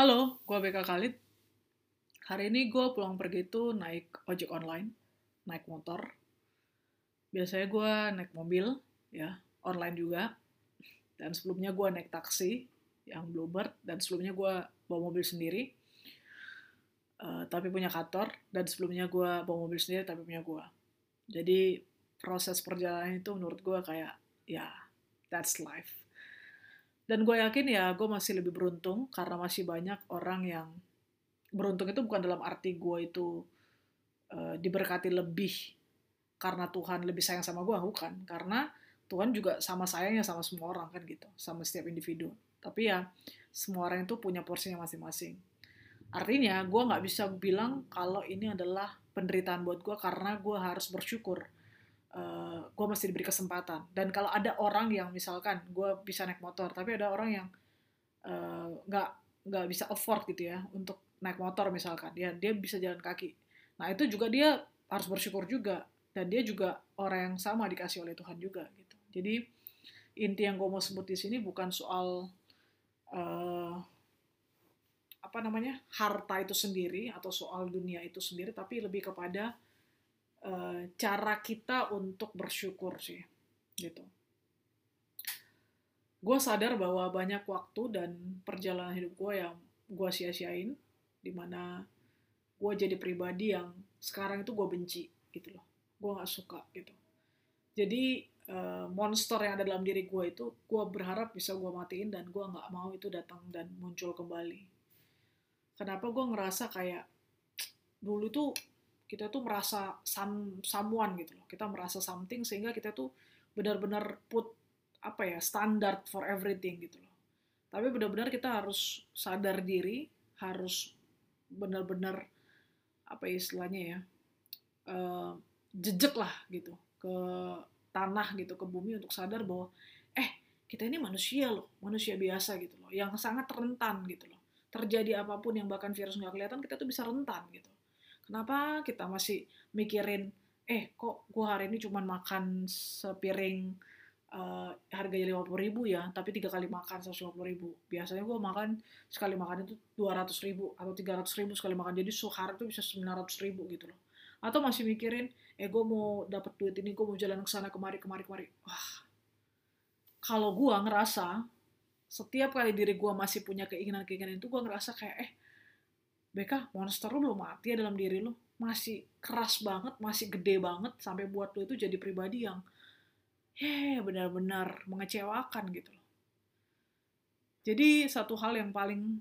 Halo, gue BK Khalid. Hari ini gue pulang pergi tuh naik ojek online, naik motor. Biasanya gue naik mobil, ya, online juga. Dan sebelumnya gue naik taksi, yang Bluebird. Dan sebelumnya gue bawa mobil sendiri, uh, tapi punya kantor. Dan sebelumnya gue bawa mobil sendiri, tapi punya gue. Jadi proses perjalanan itu menurut gue kayak, ya, that's life dan gue yakin ya gue masih lebih beruntung karena masih banyak orang yang beruntung itu bukan dalam arti gue itu uh, diberkati lebih karena Tuhan lebih sayang sama gue bukan. Karena Tuhan juga sama sayangnya sama semua orang kan gitu sama setiap individu. Tapi ya semua orang itu punya porsinya masing-masing. Artinya gue nggak bisa bilang kalau ini adalah penderitaan buat gue karena gue harus bersyukur uh, eh, gue masih diberi kesempatan. Dan kalau ada orang yang misalkan gue bisa naik motor tapi ada orang yang eh, nggak uh, nggak bisa afford gitu ya untuk naik motor misalkan dia dia bisa jalan kaki. Nah itu juga dia harus bersyukur juga. Dan dia juga orang yang sama dikasih oleh Tuhan juga gitu. Jadi inti yang gue mau sebut di sini bukan soal uh, apa namanya harta itu sendiri atau soal dunia itu sendiri tapi lebih kepada uh, cara kita untuk bersyukur sih gitu. Gue sadar bahwa banyak waktu dan perjalanan hidup gue yang gue sia-siain di mana gue jadi pribadi yang sekarang itu gue benci gitu loh. Gue nggak suka gitu. Jadi uh, monster yang ada dalam diri gue itu gue berharap bisa gue matiin dan gue nggak mau itu datang dan muncul kembali. Kenapa gue ngerasa kayak dulu tuh kita tuh merasa some, someone gitu loh. Kita merasa something sehingga kita tuh benar-benar put apa ya standar for everything gitu loh. Tapi benar-benar kita harus sadar diri, harus benar-benar apa ya istilahnya ya uh, jejak lah gitu ke tanah gitu ke bumi untuk sadar bahwa eh kita ini manusia loh manusia biasa gitu loh yang sangat rentan gitu loh terjadi apa pun yang bahkan virus nggak kelihatan kita tuh bisa rentan gitu Kenapa kita masih mikirin, eh kok gue hari ini cuma makan sepiring uh, harganya lima puluh ribu ya, tapi tiga kali makan seratus lima puluh ribu. Biasanya gue makan sekali makan itu dua ratus ribu atau tiga ratus ribu sekali makan. Jadi sehari itu bisa sembilan ratus ribu gitu loh. Atau masih mikirin, eh gue mau dapat duit ini, gue mau jalan ke sana kemari kemari kemari. Wah, kalau gue ngerasa setiap kali diri gue masih punya keinginan-keinginan itu, gue ngerasa kayak, eh, Beka, monster lu belum mati ya dalam diri lu. Masih keras banget, masih gede banget, sampai buat lu itu jadi pribadi yang, heh, benar-benar mengecewakan gitu loh. Jadi satu hal yang paling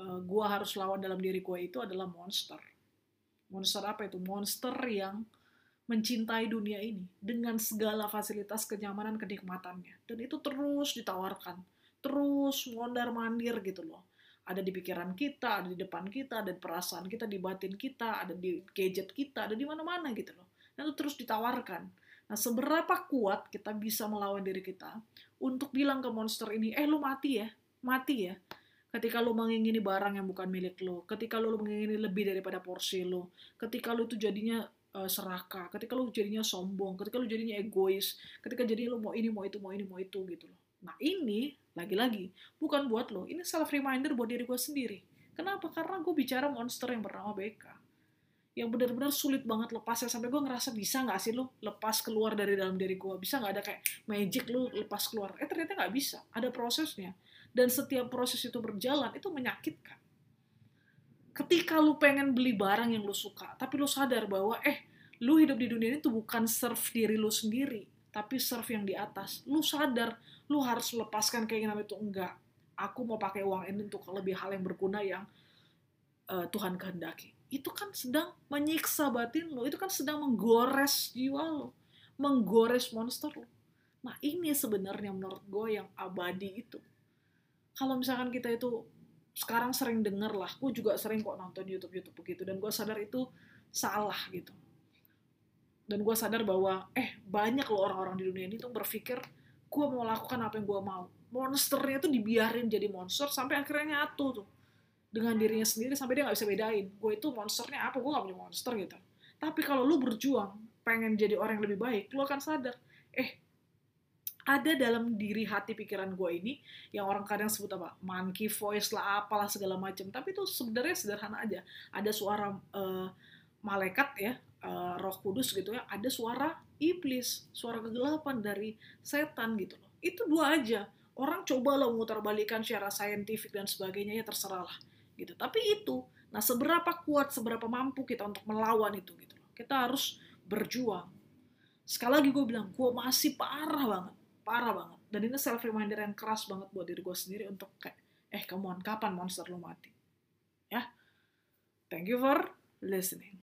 uh, gua harus lawan dalam diri gua itu adalah monster. Monster apa itu? Monster yang mencintai dunia ini dengan segala fasilitas kenyamanan kenikmatannya dan itu terus ditawarkan terus mondar mandir gitu loh ada di pikiran kita, ada di depan kita, ada di perasaan kita, di batin kita, ada di gadget kita, ada di mana-mana gitu loh. Dan itu terus ditawarkan. Nah, seberapa kuat kita bisa melawan diri kita untuk bilang ke monster ini, eh lu mati ya, mati ya. Ketika lu mengingini barang yang bukan milik lu, ketika lu mengingini lebih daripada porsi lu, ketika lu itu jadinya uh, serakah, ketika lu jadinya sombong, ketika lu jadinya egois, ketika jadinya lu mau ini, mau itu, mau ini, mau itu gitu loh. Nah ini lagi-lagi bukan buat lo, ini self reminder buat diri gue sendiri. Kenapa? Karena gue bicara monster yang bernama BK. Yang benar-benar sulit banget lepasnya sampai gue ngerasa bisa nggak sih lo lepas keluar dari dalam diri gue? Bisa nggak ada kayak magic lo lepas keluar? Eh ternyata nggak bisa. Ada prosesnya. Dan setiap proses itu berjalan itu menyakitkan. Ketika lu pengen beli barang yang lu suka, tapi lu sadar bahwa eh lu hidup di dunia ini tuh bukan serve diri lu sendiri, tapi serve yang di atas. Lu sadar lu harus melepaskan keinginan itu. Enggak. Aku mau pakai uang ini untuk lebih hal yang berguna yang uh, Tuhan kehendaki. Itu kan sedang menyiksa batin lo itu kan sedang menggores jiwa lo menggores monster lo nah ini sebenarnya menurut gue yang abadi itu. Kalau misalkan kita itu sekarang sering denger lah gue juga sering kok nonton YouTube YouTube begitu. Dan gue sadar itu salah gitu dan gue sadar bahwa eh banyak loh orang-orang di dunia ini tuh berpikir gue mau lakukan apa yang gue mau. Monsternya tuh dibiarin jadi monster sampai akhirnya nyatu tuh. Dengan dirinya sendiri sampai dia nggak bisa bedain gue itu monsternya apa? Gue gak punya monster gitu. Tapi kalau lu berjuang pengen jadi orang yang lebih baik lu akan sadar eh ada dalam diri hati pikiran gue ini yang orang kadang sebut apa? Monkey voice lah apalah segala macam tapi itu sebenarnya sederhana aja. Ada suara uh, malaikat ya uh, roh kudus gitu ya ada suara iblis suara kegelapan dari setan gitu loh. Itu dua aja. Orang coba lo balikan secara saintifik dan sebagainya ya terserah lah gitu. Tapi itu nah seberapa kuat seberapa mampu kita untuk melawan itu gitu loh. Kita harus berjuang. Sekali lagi gue bilang gue masih parah banget parah banget. Dan ini self reminder yang keras banget buat diri gue sendiri untuk kayak eh kamu kapan monster lo mati? Ya. Thank you for listening